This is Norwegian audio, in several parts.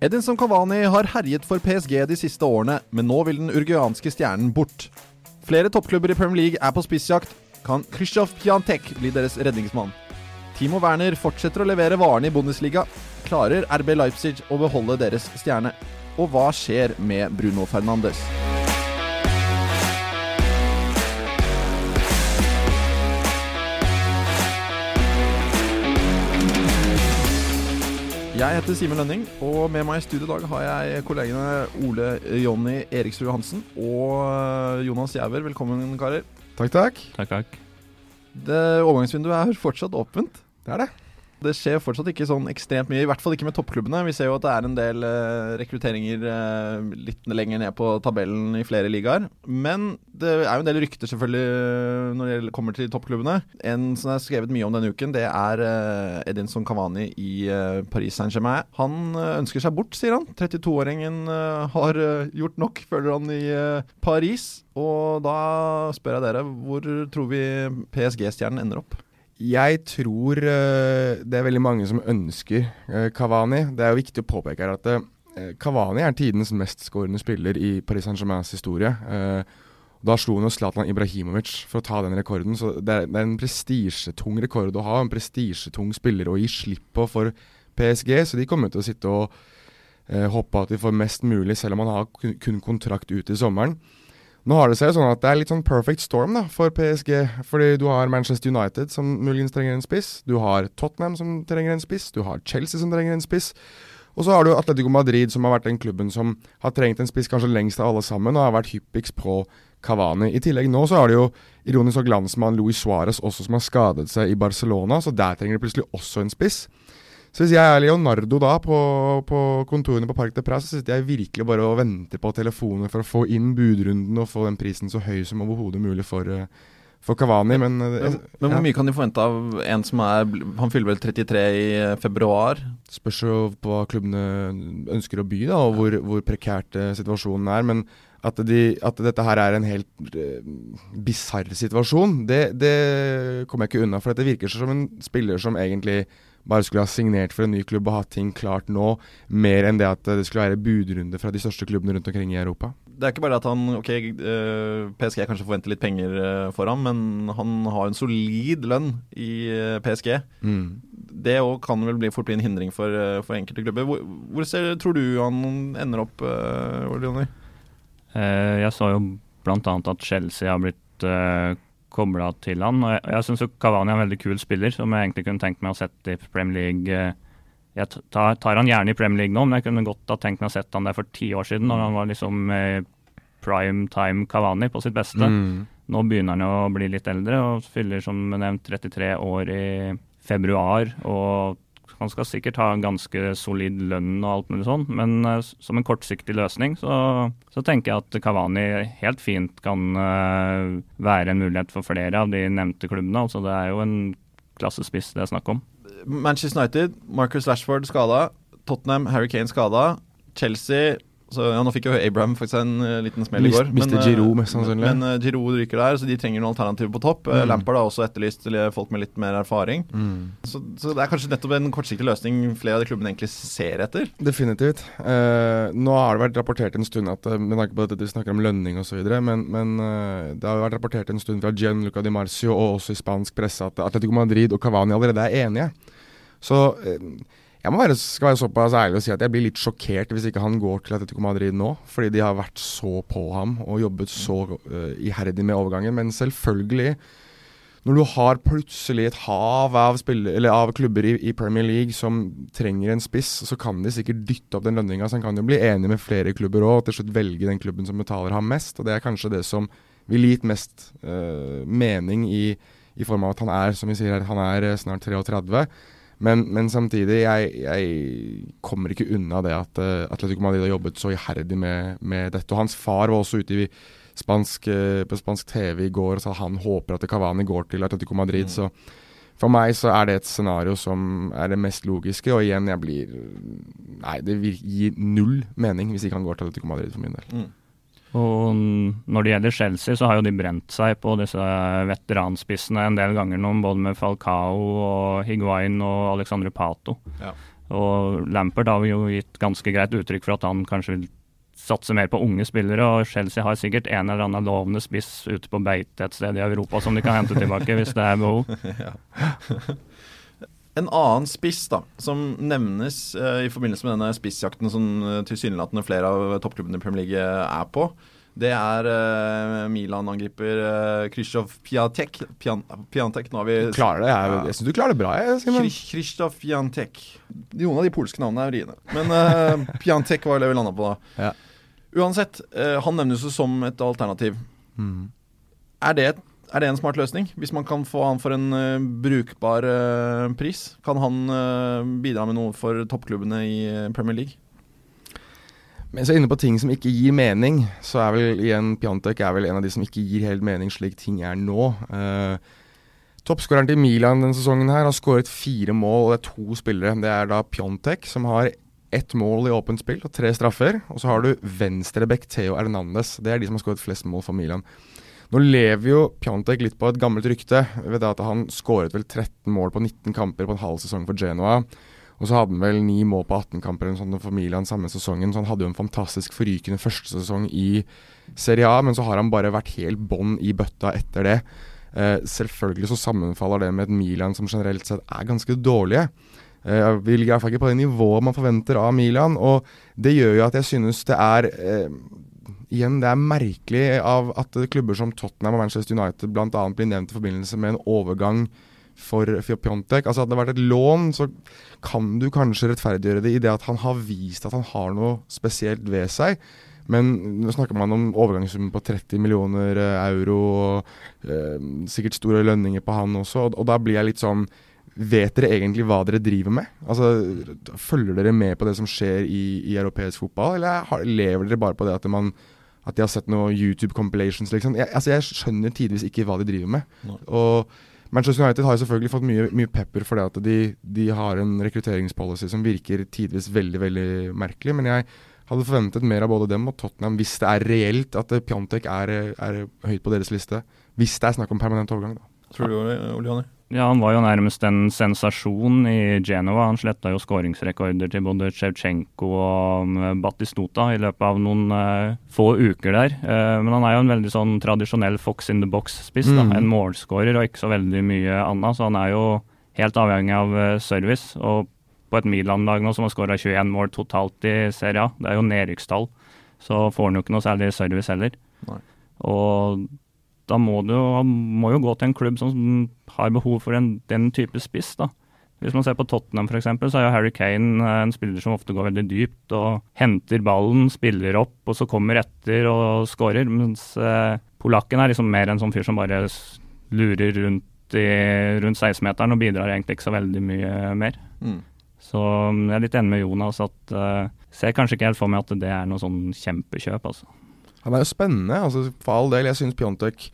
Edinson Cavani har herjet for PSG de siste årene, men nå vil den urgianske stjernen bort. Flere toppklubber i Premier League er på spissjakt. Kan Krzysztof Piantek bli deres redningsmann? Timo Werner fortsetter å levere varene i Bundesliga. Klarer RB Leipzig å beholde deres stjerne? Og hva skjer med Bruno Fernandes? Jeg heter Simen Lønning, og med meg i studio i dag har jeg kollegene Ole Jonny Eriksrud Hansen og Jonas Giæver. Velkommen, karer. Takk, takk. Takk, takk. Det Overgangsvinduet er fortsatt åpent. Det er det. Det skjer fortsatt ikke sånn ekstremt mye, i hvert fall ikke med toppklubbene. Vi ser jo at det er en del eh, rekrutteringer eh, litt lenger ned på tabellen i flere ligaer. Men det er jo en del rykter selvfølgelig eh, når det kommer til toppklubbene. En som er skrevet mye om denne uken, det er Edinson Cavani i Paris Saint-Germain. Han ønsker seg bort, sier han. 32-åringen eh, har gjort nok, føler han i Paris. Og da spør jeg dere, hvor tror vi PSG-stjernen ender opp? Jeg tror eh, det er veldig mange som ønsker Kavani. Cavani. Det er jo viktig å påpeke her at Kavani Cavani er tidens mestskårende spiller i Paris Saint-Germains historie. Eh, da slo han jo Zlatan Ibrahimovic for å ta den rekorden. Så det er, en prestisjetung rekord å ha. En prestisjetung spiller å gi slipp på for PSG. Så de kommer til å sitte og eh, håpe at de får mest mulig, selv om han har kun kontrakt ut i sommeren. Nå har det seg sånn at det er litt sånn perfect storm da, for PSG. Fordi du har Manchester United som muligens trenger en spiss. Du har Tottenham som trenger en spiss. Du har Chelsea som trenger en spiss. Og så har du Atletico Madrid, som har vært den klubben som har trengt en spiss kanskje lengst av alle sammen, og har vært hyppigst på Cavani. I tillegg nå så har du jo ironisk og glansmann Luis Suárez også som har skadet seg i Barcelona, så der trenger de plutselig også en spiss. Så hvis jeg er Leonardo da på, på kontorene på Park de Presse, så sitter jeg virkelig bare og venter på telefoner for å få inn budrunden og få den prisen så høy som overhodet mulig for, eh, for Cavani. Men, eh, Men, men hvor mye kan de forvente av en som er Han fyller vel 33 i eh, februar? spørs jo på hva klubbene ønsker å by, da, og hvor, hvor prekært situasjonen er. Men at, de, at dette her er en helt uh, bisarr situasjon, det, det kommer jeg ikke unna. For det virker som en spiller som egentlig bare skulle ha signert for en ny klubb og hatt ting klart nå, mer enn det at det skulle være budrunde fra de største klubbene rundt omkring i Europa. Det er ikke bare at han Ok, eh, PSG kanskje forventer litt penger eh, for ham, men han har en solid lønn i PSG. PSG. Det òg kan vel bli fort bli en hindring for, eh, for enkelte klubber. Hvor, hvor ser, tror du han ender opp? Eh, jeg så jo bl.a. at Chelsea har blitt kobla til han. Og jeg, jeg syns Kavani er en veldig kul spiller, som jeg egentlig kunne tenkt meg å sette i Premier League. eh, jeg tar, tar han gjerne i Premier League nå, men jeg kunne godt ha tenkt meg å sette han der for ti år siden, når han var liksom eh, prime time Kavani på sitt beste. Mm. Nå begynner han jo å bli litt eldre og fyller som nevnt 33 år i februar. og han skal sikkert ha en ganske solid lønn og alt mulig sånn, men uh, som en kortsiktig løsning så, så tenker jeg at Kavani helt fint kan uh, være en mulighet for flere av de nevnte klubbene. Altså det er jo en klassespiss det er snakk om. Manchester United, Marcus Rashford skada. Tottenham, Harry Kane skada. Chelsea så ja, Nå fikk jo Abraham faktisk en uh, liten smell i går. mister men, Giroud, mest sannsynlig. Men uh, Giroud ryker der, så de trenger noen alternativer på topp. Eh, Mm. Lampard har også etterlyst folk med litt mer erfaring. Så, så det er kanskje nettopp en kortsiktig løsning flere av de klubbene egentlig ser etter. Definitivt. Uh, nå har det vært rapportert en stund at eh, med tanke på at vi snakker om lønning osv., men, men eh, det har vært rapportert en stund fra Gianluca Di Marcio og også i spansk presse at Atletico Madrid og Cavani allerede er enige. Så eh, jeg må være, skal være såpass ærlig og si at jeg blir litt sjokkert hvis ikke han går til Atletico Madrid nå. Fordi de har vært så på ham og jobbet så uh, iherdig med overgangen. Men selvfølgelig, når du har plutselig et hav av, spiller, av klubber i, i Premier League som trenger en spiss, så kan de sikkert dytte opp den lønninga. Så han kan jo bli enig med flere klubber òg, og til slutt velge den klubben som betaler ham mest. Og det er kanskje det som vil gi gitt mest uh, mening i, i form av at han er, som vi sier her, han er eh, snart 33. Men, men samtidig, jeg, jeg kommer ikke unna det at uh, Atletico Madrid har jobbet så iherdig med, med dette. Og hans far var også ute i spansk, uh, på spansk TV i går og sa han håper at Cavani går til Atletico Madrid. Mm. Så for meg så er det et scenario som er det mest logiske. Og igjen, jeg blir Nei, det gir null mening hvis ikke han går til Atletico Madrid for min del. Mm. Og når det gjelder Chelsea, så har jo de brent seg på disse veteranspissene en del ganger nå, både med Falcao og Higuain og Alexandre Pato. Ja. Og Lampert har jo gitt ganske greit uttrykk for at han kanskje vil satse mer på unge spillere, og Chelsea har sikkert en eller annen lovende spiss ute på beite et sted i Europa som de kan hente tilbake hvis det er behov. ja. En annen spiss da, som nevnes uh, i forbindelse med denne spissjakten som uh, tilsynelatende flere av toppklubbene i Premier League er på, det er uh, Milan-angriper uh, Krzysztof Piatek. Pian Piantek, nå har vi Du klarer det. Jeg, jeg syns du klarer det bra, jeg. Krzysztof Piantek. Noen av de polske navnene er vriene. Men uh, Piantek var det vi landa på da. Ja. Uansett, han nevnes jo som et alternativ. Mm. Er det et er det en smart løsning? Hvis man kan få han for en uh, brukbar uh, pris, kan han uh, bidra med noe for toppklubbene i Premier League? Mens jeg er inne på ting som ikke gir mening, så er vel igjen Pjontek er vel en av de som ikke gir helt mening slik ting er nå. Toppskåreren til Milan denne sesongen her har skåret fire mål, og det er to spillere. Det er da Pjontek, som har ett mål i åpent spill og tre straffer. Og så har du venstrebekk Theo Hernandez. Det er de som har skåret flest mål for Milan. Nå lever jo Pjantek litt på et gammelt rykte ved at han skåret vel 13 mål på 19 kamper på en halv sesong for Genoa. Og så hadde han vel 9 mål på 18 kamper sånn for Milan samme sesongen, så han hadde jo en fantastisk forrykende første sesong i Serie A, men så har han bare vært helt bånn i bøtta etter det. Uh, selvfølgelig så sammenfaller det med et Milan som generelt sett er ganske dårlige. Uh, vi ligger i hvert fall ikke på det nivået man forventer av Milan, og det gjør jo at jeg synes det er eh, igjen, det er merkelig av at klubber som Tottenham og Manchester United bl.a. blir nevnt i forbindelse med en overgang for Pjontek. Altså Hadde det vært et lån, så kan du kanskje rettferdiggjøre det i det at han har vist at han har noe spesielt ved seg. Men nå snakker man om overgangssummen på 30 millioner eh, euro, og eh, sikkert store lønninger på han også, og, og da blir jeg litt sånn Vet dere egentlig hva dere driver med? Altså, Følger dere med på det som skjer i, i europeisk fotball, eller lever dere bare på det at man at de har sett noen YouTube compilations, liksom. Jeg, altså, jeg skjønner tidvis ikke hva de driver med. Nei. Og Manchester United har jo selvfølgelig fått mye, mye pepper for det at de, de, har en rekrutteringspolicy som virker tidvis veldig veldig merkelig. Men jeg hadde forventet mer av både dem og Tottenham hvis det er reelt at Pjontek er, er høyt på deres liste. Hvis det er snakk om permanent overgang, da. Tror du, Ole Janne? Ja, Han var jo nærmest en sensasjon i Genova. Han sletta jo skåringsrekorder til både Tsjevtsjenko og Batistota i løpet av noen uh, få uker der. Uh, men han er jo en veldig sånn tradisjonell fox in the box-spiss. Mm. En målskårer og ikke så veldig mye annet. Så han er jo helt avhengig av uh, service. Og på et Milan-lag nå som har skåra 21 mål totalt i Serie A, det er jo nedrykkstall, så får han jo ikke noe særlig service heller. Nei. Og da må du må jo gå til en klubb som har behov for en, den type spiss. da. Hvis man ser på Tottenham f.eks., så er jo Harry Kane eh, en spiller som ofte går veldig dypt og henter ballen, spiller opp og så kommer etter og skårer. Mens eh, polakken er liksom mer en sånn fyr som bare lurer rundt, i, rundt 16-meteren og bidrar egentlig ikke så veldig mye mer. Mm. Så mm, jeg er litt enig med Jonas at eh, ser kanskje ikke helt for meg at det er noe sånn kjempekjøp, altså. Han er jo spennende, altså for all del. Jeg syns Pjontek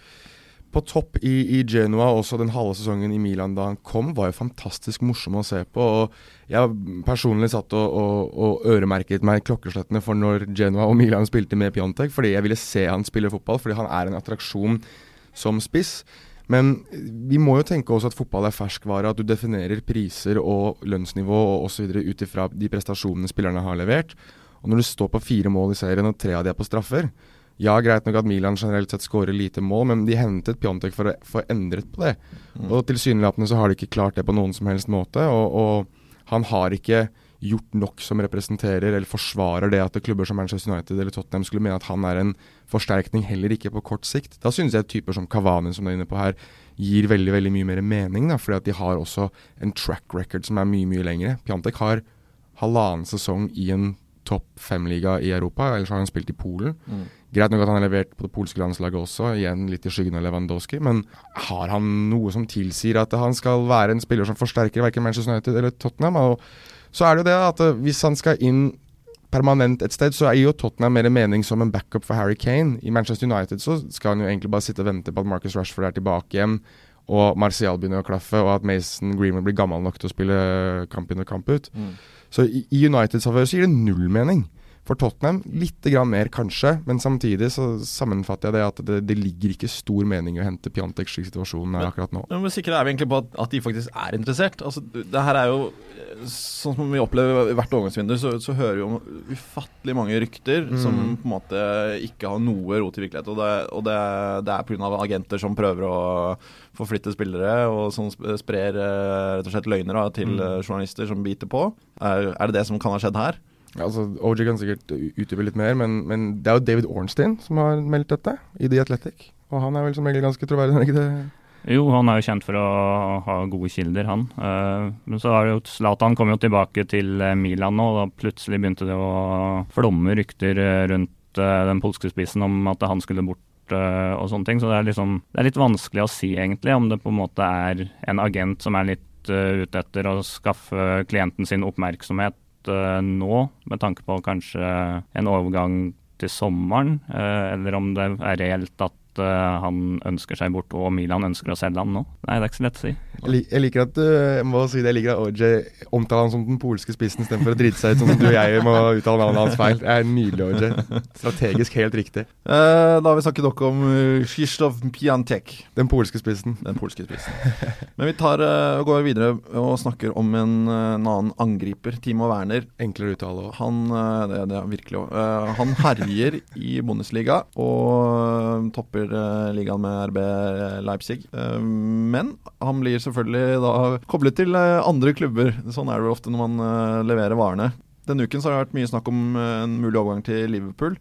på topp i, i, Genoa, også den halve sesongen i Milan da han kom, var jo fantastisk morsom å se på. og Jeg personlig satt og, og, og øremerket meg klokkeslettene for når Genoa og Milan spilte med Pjontek, fordi jeg ville se han spille fotball, fordi han er en attraksjon som spiss. Men vi må jo tenke også at fotball er ferskvare, at du definerer priser og lønnsnivå og osv. ut ifra de prestasjonene spillerne har levert. Og når du står på fire mål i serien, og tre av de er på straffer, ja, greit nok at Milan generelt sett skårer lite mål, men de hentet Pjontek for å få endret på det. Mm. Og tilsynelatende så har de ikke klart det på noen som helst måte. Og, og, han har ikke gjort nok som representerer eller forsvarer det at klubber som Manchester United eller Tottenham skulle mene at han er en forsterkning, heller ikke på kort sikt. Da synes jeg typer som Kavani, som du er inne på her, gir veldig veldig mye mer mening. da, fordi at de har også en track record som er mye mye lengre. Pjontek har halvannen sesong i en topp fem-liga i Europa, ellers har han spilt i Polen. Mm. Greit nok at han har levert på det polske landslaget også, igjen litt i skyggen av Lewandowski, men har han noe som tilsier at han skal være en spiller som forsterker verken Manchester United eller Tottenham? Og så er det jo det at eh, hvis han skal inn permanent et sted, så er jo Tottenham mer mening som en backup for Harry Kane. I Manchester United så skal han jo egentlig bare sitte og vente på at Marcus Rashford er tilbake igjen, og Martial begynner å klaffe, og at Mason Greenwood blir gammel nok til å spille kamp inn og kamp ut. Mm. Så i, i Uniteds favør så gir det null mening. For Tottenham litt grann mer, kanskje, men samtidig så sammenfatter jeg det at det, det ligger ikke stor mening i å hente Pjontek slik situasjonen er akkurat nå. Men men sikre er vi egentlig på at, at de faktisk er interessert? Altså, det her er jo Sånn som vi opplever hvert overgangsvindu, så, så hører vi om ufattelig mange rykter mm. som på en måte ikke har noe rot i virkelighet. Og det, og det, det er pga. agenter som prøver å forflytte spillere, og som sprer eh, rett og slett løgner da, til mm. Eh, journalister som biter på. Er, er det det som kan ha skjedd her? Altså, OG kan sikkert utdype litt mer, men, men, det er jo David Ornstein som har meldt dette i The Athletic. Og han er vel som regel ganske troverdig, er ikke det? Jo, han er jo kjent for å ha gode kilder, han. Uh, men så har jo Zlatan kom jo tilbake til eh, Milan nå, og da plutselig begynte det å flomme rykter eh, rundt den polske spissen om at han skulle bort og sånne ting. Så det er, liksom, det er litt vanskelig å si, egentlig, om det på en måte er en agent som er litt ute etter å skaffe klienten sin oppmerksomhet nå, med tanke på kanskje en overgang til sommeren, uh, eller om det er reelt at uh, han ønsker seg bort og Milan ønsker å selge han nå? Nei, det er ikke så lett å si. Jeg, liker at du jeg må si det, jeg liker at OJ omtaler han som den polske spissen istedenfor å drite seg ut sånn som du og jeg må uttale navnet hans feil. Det er nydelig, OJ. Strategisk helt riktig. Uh, da har vi snakket nok om uh, Krzysztof Piantek. Den polske spissen. Den polske spissen. Men vi tar, uh, går videre og snakker om en, en annen angriper, Timo Werner. Enklere uttale òg. Han, det, det er virkelig òg. han herjer i Bundesliga og topper ligaen med RB Leipzig. Eh, men han blir selvfølgelig da koblet til eh, andre klubber. Sånn er det ofte når man eh, leverer varene. Denne uken så har det vært mye snakk om en mulig overgang til Liverpool.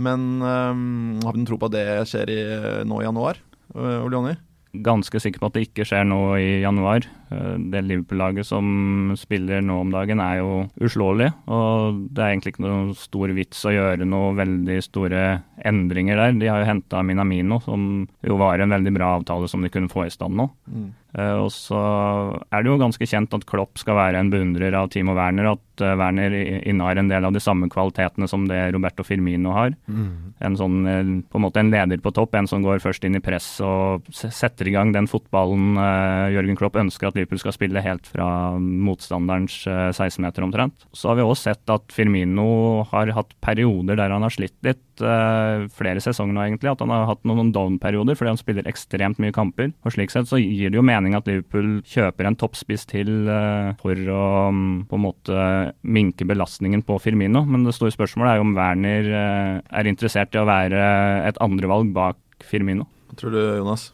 Men har vi noen tro på at det skjer i, nå i januar? Olioni? ganske sikker på at det ikke skjer nå i januar. Eh, det Liverpool-laget som spiller nå om dagen er jo uslåelig, og det er egentlig ikke noen stor vits å gjøre noen veldig store endringer der. De har jo henta Minamino, som jo var en veldig bra avtale som de kunne få i stand nå. Mm. Uh, og så er det jo ganske kjent at Klopp skal være en beundrer av Timo Werner. At uh, Werner innehar en del av de samme kvalitetene som det Roberto Firmino har. Mm. En sånn, uh, på en måte en leder på topp, en som går først inn i press og setter i gang den fotballen Jørgen Klopp ønsker at Liverpool skal spille helt fra motstanderens 16-meter omtrent. Så har vi også sett at Firmino har hatt perioder der han har slitt litt. flere sesonger nå, egentlig. At han har hatt noen down-perioder fordi han spiller ekstremt mye kamper. Og slik sett så gir det jo mening at Liverpool kjøper en toppspiss til uh, for å um, på en måte minke belastningen på Firmino. Men det store spørsmålet er jo om Werner er interessert i å være et andrevalg bak Firmino. Hva tror du, Jonas?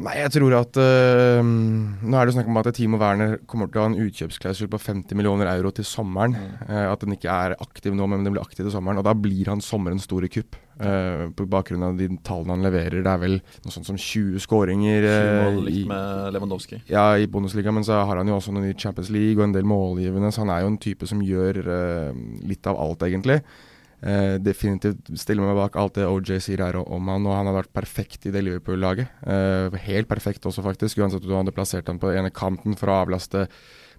Nei, jeg tror at uh, Nå er det snakk om at Timo Werner kommer til å ha en utkjøpsklausul på 50 millioner euro til sommeren. Mm. Uh, at den ikke er aktiv nå, men den blir aktiv til sommeren. Og da blir han sommerens store kupp. Uh, på bakgrunn av de tallene han leverer. Det er vel noe sånt som 20 skåringer. 20 mål likt med Lewandowski. Ja, i Bundesliga, men så har han jo også noen i Champions League og en del målgivende, så han er jo en type som gjør litt av alt, egentlig. Uh, definitivt stiller meg bak alt det OJ sier her om han, og han har vært perfekt i det Liverpool-laget. Uh, helt perfekt også, faktisk, uansett om du hadde plassert han på den ene kanten for å avlaste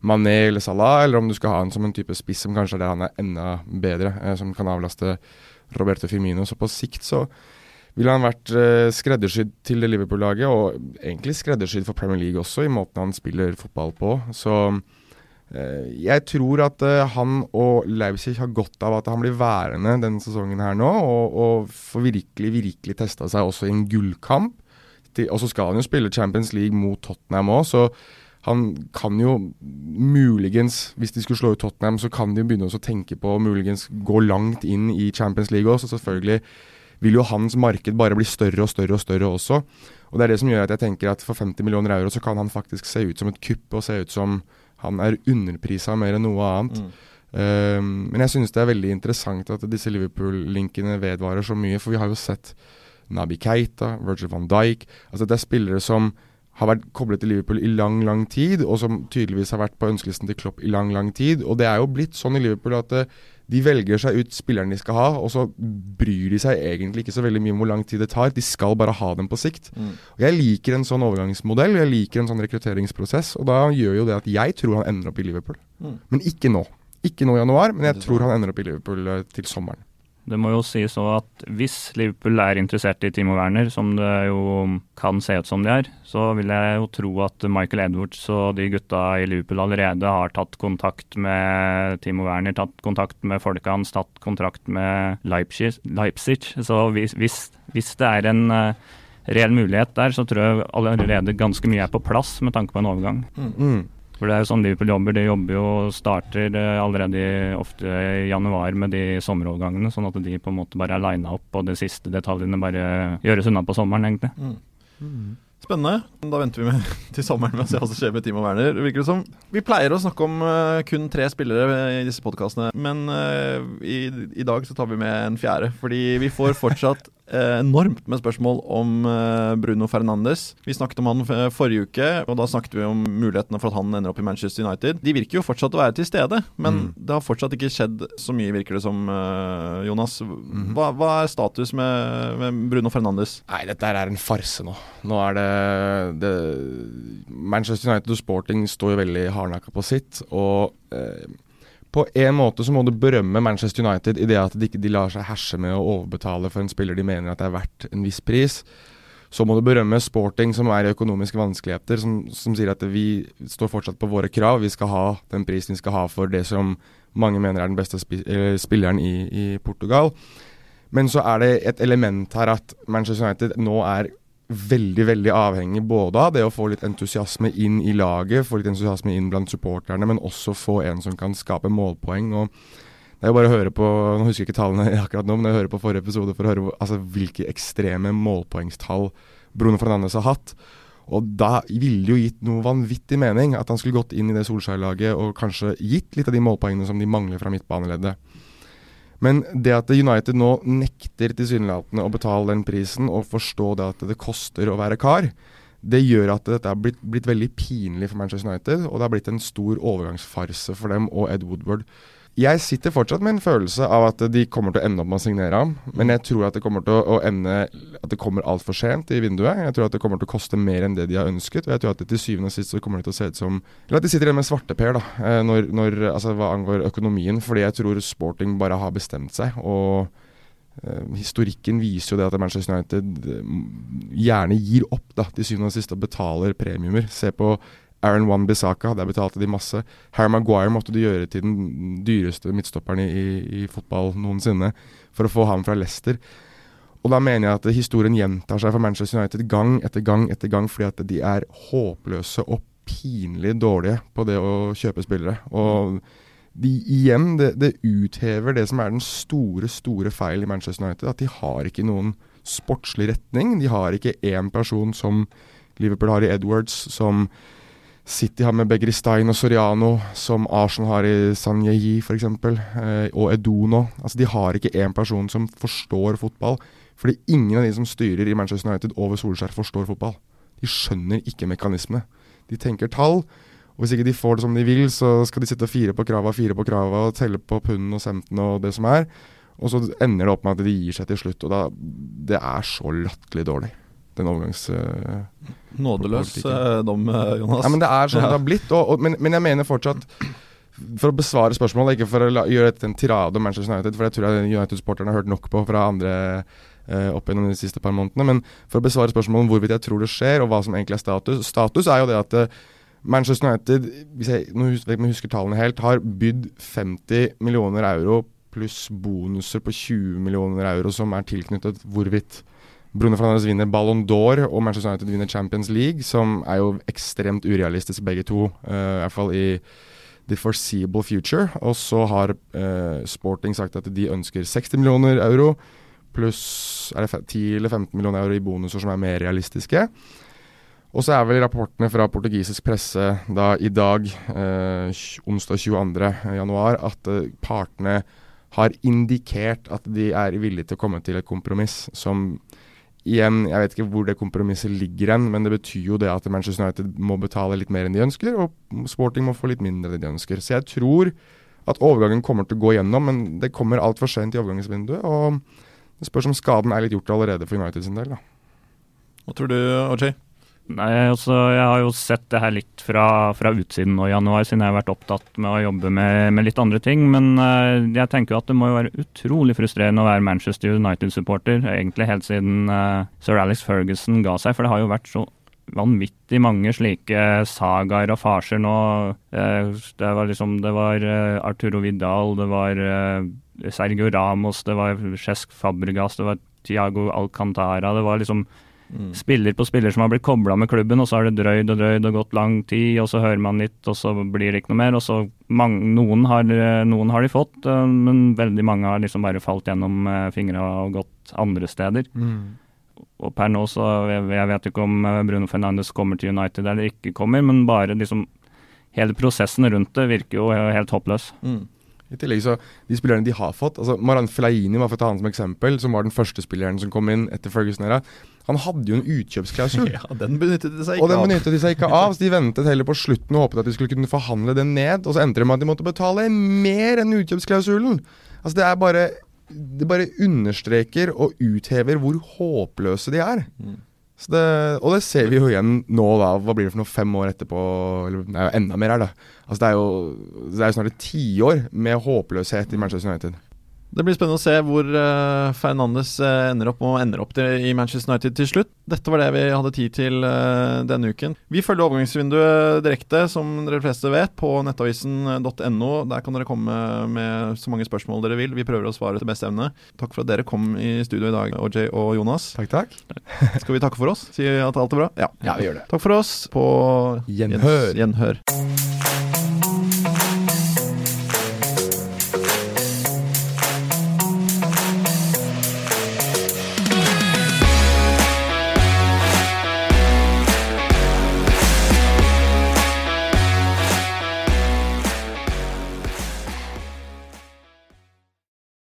Mané eller Salah, eller om du skal ha han som en type spiss som kanskje er der han er enda bedre, uh, som kan avlaste Roberto Firmino. Så på sikt så ville han vært skreddersydd til det Liverpool-laget, og egentlig skreddersydd for Premier League også, i måten han spiller fotball på. Så Eh, jeg tror at uh, han og Leipzig har godt av at han blir værende denne sesongen her nå, og, og får virkelig, virkelig testa seg også i en gullkamp. Og så skal han jo spille Champions League mot Tottenham òg, så han kan jo muligens, hvis de skulle slå ut Tottenham, så kan de begynne å tenke på å muligens gå langt inn i Champions League òg, så selvfølgelig vil jo hans marked bare bli større og større og større også. Og det er det som gjør at jeg tenker at for 50 millioner euro så kan han faktisk se ut som et kupp og se ut som han er underprisa mer enn noe annet. Mm. Um, men jeg synes det er veldig interessant at disse Liverpool-linkene vedvarer så mye, for vi har jo sett Nabi Keita, Virgil van Dijk altså Det er spillere som har vært koblet til Liverpool i lang, lang tid, og som tydeligvis har vært på ønskelisten til Klopp i lang, lang tid. Og det er jo blitt sånn i Liverpool at uh, de velger seg ut spillerne de skal ha, og så bryr de seg egentlig ikke så veldig mye om hvor lang tid det tar. De skal bare ha dem på sikt. Mm. Og Jeg liker en sånn overgangsmodell, jeg liker en sånn rekrutteringsprosess. Og da gjør jo det at jeg tror han ender opp i Liverpool. Mm. Men ikke nå. Ikke nå i januar, men jeg tror han ender opp i Liverpool uh, til sommeren. Det må jo sies òg at hvis Liverpool er interessert i Timo Werner, som det jo kan se ut som de er, så vil jeg jo tro at Michael Edwards og de gutta i Liverpool allerede har tatt kontakt med Timo Werner, tatt kontakt med folka hans, tatt kontrakt med Leipzig. Leipzig. Så hvis, hvis, det er en uh, reell mulighet der, så tror jeg allerede ganske mye er på plass med tanke på en overgang. Mm. For det er jo sånn Liverpool jobber. De jobber jo starter eh, allerede ofte i januar med de sommerovergangene, sånn at de på en måte bare er lina opp, og de siste detaljene bare gjøres unna på sommeren, egentlig. Mm. Mm. Spennende. Da venter vi med til sommeren med å se hva som skjer med Timo Werner. virker det som. Vi pleier å snakke om uh, kun tre spillere i disse podkastene, men uh, i, i, dag så tar vi med en fjerde. Fordi vi får fortsatt enormt med spørsmål om Bruno Fernandes. Vi snakket om han forrige uke, og da snakket vi om mulighetene for at han ender opp i Manchester United. De virker jo fortsatt å være til stede, men mm. det har fortsatt ikke skjedd så mye, virker det som, Jonas. Mhm. Hva, hva, er status med, med Bruno Fernandes? Nei, dette er en farse nå. Nå er det det, Manchester United og Sporting står jo veldig hardnakka på sitt. Og eh, på en måte så må du berømme Manchester United i det at de ikke de lar seg herse med å overbetale for en spiller de mener at det er verdt en viss pris. Så må du berømme Sporting, som er i økonomiske vanskeligheter, som, som, sier at vi står fortsatt på våre krav. Vi skal ha den prisen vi skal ha for det som mange mener er den beste spi spilleren i, i Portugal. Men så er det et element her at Manchester United nå er veldig veldig avhengig både av det å få litt entusiasme inn i laget, få litt entusiasme inn blant supporterne, men også få en som kan skape målpoeng. og det er jo bare å høre på Nå husker jeg ikke tallene akkurat nå, men jeg hører på forrige episode for å høre altså, hvilke ekstreme målpoengstall Bruno Fernandes har hatt. Og da ville det jo gitt noe vanvittig mening at han skulle gått inn i det Solskjær-laget og kanskje gitt litt av de målpoengene som de mangler fra midtbaneleddet. Men det at United nå nekter tilsynelatende å betale den prisen og forstå det at det koster å være kar, det gjør at dette er blitt, blitt veldig pinlig for Manchester United, og det har blitt en stor overgangsfarse for dem og Ed Woodward. Jeg sitter fortsatt med en følelse av at de kommer til å ende opp med å signere ham. Men jeg tror at det kommer til å ende At det kommer altfor sent i vinduet. Jeg tror at det kommer til å koste mer enn det de har ønsket. Og jeg tror at det til syvende og sist så kommer det til å se ut som Eller at de sitter igjen med svarteper, da. Eh, når, når, altså hva angår økonomien. Fordi jeg tror Sporting bare har bestemt seg. Og uh, historikken viser jo det at Manchester United uh, gjerne gir opp da, til syvende og sist og betaler premiumer. Se på Aaron Wan Bissaka, der betalte de masse. Harry Maguire måtte de gjøre til den dyreste midtstopperen i, i, i, fotball noensinne for å få ham fra Leicester. Og da mener jeg at historien gjentar seg for Manchester United gang etter gang etter gang, fordi at de er håpløse og pinlig dårlige på det å kjøpe spillere. Og de, igjen, det, det uthever det som er den store, store feil i Manchester United. At de har ikke noen sportslig retning. De har ikke én person som Liverpool har i Edwards, som City har med Begristein og Soriano, som Arsenal har i Sanyeyi f.eks., eh, og Edono. Altså, de har ikke én person som forstår fotball. Fordi ingen av de som styrer i Manchester United over Solskjær, forstår fotball. De skjønner ikke mekanismene. De tenker tall, og hvis ikke de får det som de vil, så skal de sitte og fire på krava, fire på krava, og telle på punden og semten og det som er. Og så ender det opp med at de gir seg til slutt, og da Det er så latterlig dårlig den overgangs... Uh, Nådeløs uh, dom, eh, Jonas. Ja, men det er sånn ja. det har blitt. Og, og, men, men, jeg mener fortsatt For å besvare spørsmålet, ikke for å la, gjøre dette en tirade om Manchester United, for jeg tror United-sporterne har hørt nok på fra andre uh, opp gjennom de siste par månedene. Men for å besvare spørsmålet om hvorvidt jeg tror det skjer, og hva som egentlig er status Status er jo det at Manchester United, hvis jeg husker, husker tallene helt, har bydd 50 millioner euro pluss bonuser på 20 millioner euro som er tilknyttet hvorvidt Bruno Fernandes vinner Ballon d'Or, og Manchester United vinner Champions League, som er jo ekstremt urealistisk begge to, uh, i hvert fall i the foreseeable future. Og så har uh, Sporting sagt at de ønsker 60 millioner euro, pluss 10 eller 15 millioner euro i bonuser som er mer realistiske. Og så er vel rapportene fra portugisisk presse da i dag, eh, onsdag 22.1, at eh, partene har indikert at de er villige til å komme til et kompromiss som igjen, jeg vet ikke hvor det kompromisset ligger hen, men det betyr jo det at Manchester United må betale litt mer enn de ønsker, og Sporting må få litt mindre enn de ønsker. Så jeg tror at overgangen kommer til å gå gjennom, men det kommer altfor sent i overgangsvinduet. Og det spørs om skaden er litt gjort allerede for United sin del. da. Hva tror du, OJ? Nei, altså, Jeg har jo sett det her litt fra, fra utsiden nå i januar, siden jeg har vært opptatt med å jobbe med, med litt andre ting. Men uh, jeg tenker jo at det må jo være utrolig frustrerende å være Manchester United-supporter. Egentlig helt siden uh, sir Alex Ferguson ga seg. For det har jo vært så vanvittig mange slike sagaer og farser nå. Uh, det var liksom Det var Arturo Vidal, det var Sergio Ramos, det var Cesc Fabregas, det var Tiago Alcantara. Det var liksom Mm. Spiller på spiller som har blitt kobla med klubben, og så har det drøyd og drøyd og gått lang tid, og så hører man litt, og så blir det ikke noe mer. og så mange, noen, har, noen, har, de fått, eh, men veldig mange har liksom bare falt gjennom eh, fingra og gått andre steder. Mm. Og per nå så jeg, jeg vet ikke om eh, Bruno Fernandes kommer til United eller ikke kommer, men bare liksom hele prosessen rundt det virker jo helt håpløs. Mm. I tillegg så, De spillerne de har fått altså Maran Flaini, var for å ta han som eksempel, som var den første spilleren som kom inn etter Ferguson-era. Han hadde jo en utkjøpsklausul. ja, Den benyttet de seg ikke av. Og den benyttet de seg ikke av, så de ventet heller på slutten og håpet at de skulle kunne forhandle den ned. Og så endte det med at de måtte betale mer enn utkjøpsklausulen. Altså Det er bare Det bare understreker og uthever hvor håpløse de er. Mm. Det, og det ser vi jo igjen nå, da. Hva blir det for noe fem år etterpå? Eller det er jo enda mer her, da. Altså Det er jo, det er jo snart et tiår med håpløshet i Manchester United. Det blir spennende å se hvor uh, Fernandes uh, ender opp og ender opp til, i Manchester United til slutt. Dette var det vi hadde tid til uh, denne uken. Vi følger overgangsvinduet direkte, som dere fleste vet, på nettavisen.no. Der kan dere komme med så mange spørsmål dere vil. Vi prøver å svare til beste evne. Takk for at dere kom i studio i dag, OJ og Jonas. Takk, takk. Skal vi takke for oss? Si at alt er bra? Ja, ja vi gjør det. Takk for oss. På gjenhør. gjenhør.